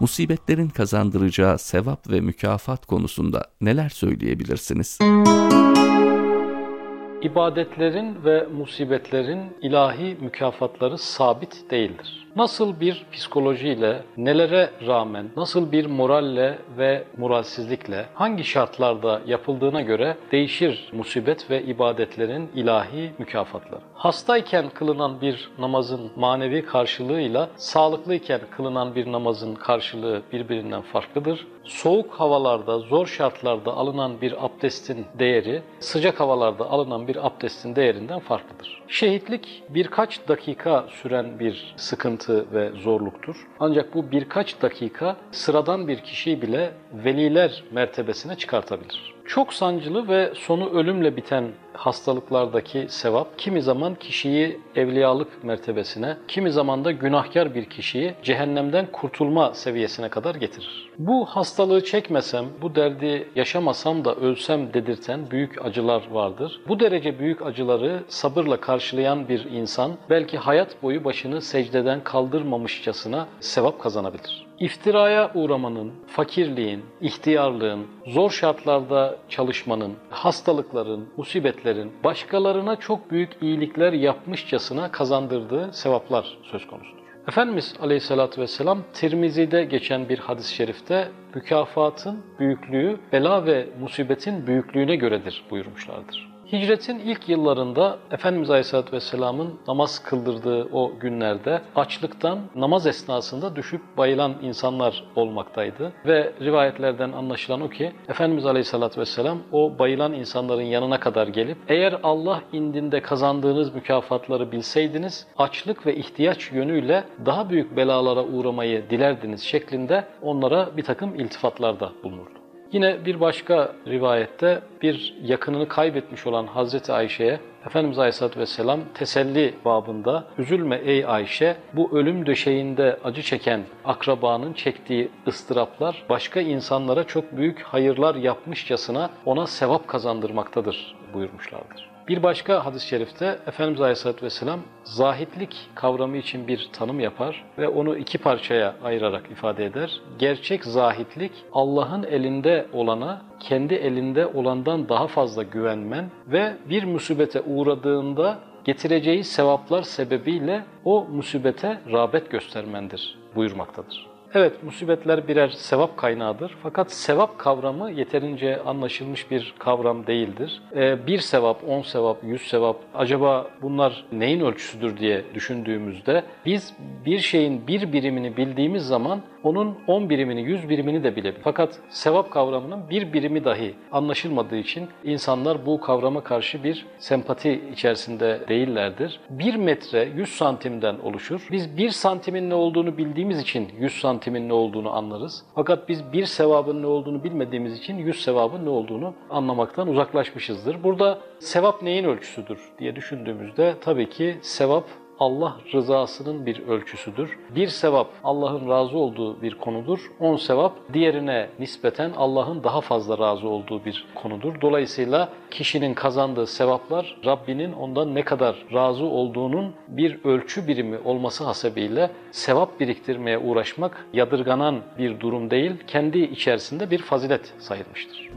Musibetlerin kazandıracağı sevap ve mükafat konusunda neler söyleyebilirsiniz? İbadetlerin ve musibetlerin ilahi mükafatları sabit değildir. Nasıl bir psikolojiyle, nelere rağmen, nasıl bir moralle ve moralsizlikle, hangi şartlarda yapıldığına göre değişir musibet ve ibadetlerin ilahi mükafatları. Hastayken kılınan bir namazın manevi karşılığıyla sağlıklıyken kılınan bir namazın karşılığı birbirinden farklıdır. Soğuk havalarda, zor şartlarda alınan bir abdestin değeri, sıcak havalarda alınan bir abdestin değerinden farklıdır. Şehitlik birkaç dakika süren bir sıkıntı ve zorluktur. Ancak bu birkaç dakika sıradan bir kişiyi bile veliler mertebesine çıkartabilir. Çok sancılı ve sonu ölümle biten hastalıklardaki sevap kimi zaman kişiyi evliyalık mertebesine, kimi zaman da günahkar bir kişiyi cehennemden kurtulma seviyesine kadar getirir. Bu hastalığı çekmesem, bu derdi yaşamasam da ölsem dedirten büyük acılar vardır. Bu derece büyük acıları sabırla karşılayan bir insan belki hayat boyu başını secdeden kaldırmamışçasına sevap kazanabilir. İftiraya uğramanın, fakirliğin, ihtiyarlığın, zor şartlarda çalışmanın, hastalıkların, musibetlerin başkalarına çok büyük iyilikler yapmışçasına kazandırdığı sevaplar söz konusudur. Efendimiz Aleyhisselatü Vesselam Tirmizi'de geçen bir hadis-i şerifte mükafatın büyüklüğü bela ve musibetin büyüklüğüne göredir buyurmuşlardır. Hicretin ilk yıllarında Efendimiz Aleyhisselatü Vesselam'ın namaz kıldırdığı o günlerde açlıktan namaz esnasında düşüp bayılan insanlar olmaktaydı. Ve rivayetlerden anlaşılan o ki Efendimiz Aleyhisselatü Vesselam o bayılan insanların yanına kadar gelip eğer Allah indinde kazandığınız mükafatları bilseydiniz açlık ve ihtiyaç yönüyle daha büyük belalara uğramayı dilerdiniz şeklinde onlara bir takım iltifatlarda bulunurdu. Yine bir başka rivayette bir yakınını kaybetmiş olan Hazreti Ayşe'ye Efendimiz Aleyhisselatü Vesselam teselli babında üzülme ey Ayşe bu ölüm döşeğinde acı çeken akrabanın çektiği ıstıraplar başka insanlara çok büyük hayırlar yapmışçasına ona sevap kazandırmaktadır buyurmuşlardır. Bir başka hadis-i şerifte Efendimiz Aleyhisselatü Vesselam zahitlik kavramı için bir tanım yapar ve onu iki parçaya ayırarak ifade eder. Gerçek zahitlik Allah'ın elinde olana kendi elinde olandan daha fazla güvenmen ve bir musibete uğradığında getireceği sevaplar sebebiyle o musibete rağbet göstermendir buyurmaktadır. Evet, musibetler birer sevap kaynağıdır. Fakat sevap kavramı yeterince anlaşılmış bir kavram değildir. Ee, bir sevap, on sevap, yüz sevap, acaba bunlar neyin ölçüsüdür diye düşündüğümüzde biz bir şeyin bir birimini bildiğimiz zaman onun on birimini, yüz birimini de bilebilir. Fakat sevap kavramının bir birimi dahi anlaşılmadığı için insanlar bu kavrama karşı bir sempati içerisinde değillerdir. Bir metre yüz santimden oluşur. Biz bir santimin ne olduğunu bildiğimiz için yüz santimin ne olduğunu anlarız. Fakat biz bir sevabın ne olduğunu bilmediğimiz için yüz sevabın ne olduğunu anlamaktan uzaklaşmışızdır. Burada sevap neyin ölçüsüdür diye düşündüğümüzde tabii ki sevap Allah rızasının bir ölçüsüdür. Bir sevap Allah'ın razı olduğu bir konudur. On sevap diğerine nispeten Allah'ın daha fazla razı olduğu bir konudur. Dolayısıyla kişinin kazandığı sevaplar Rabbinin ondan ne kadar razı olduğunun bir ölçü birimi olması hasebiyle sevap biriktirmeye uğraşmak yadırganan bir durum değil, kendi içerisinde bir fazilet sayılmıştır.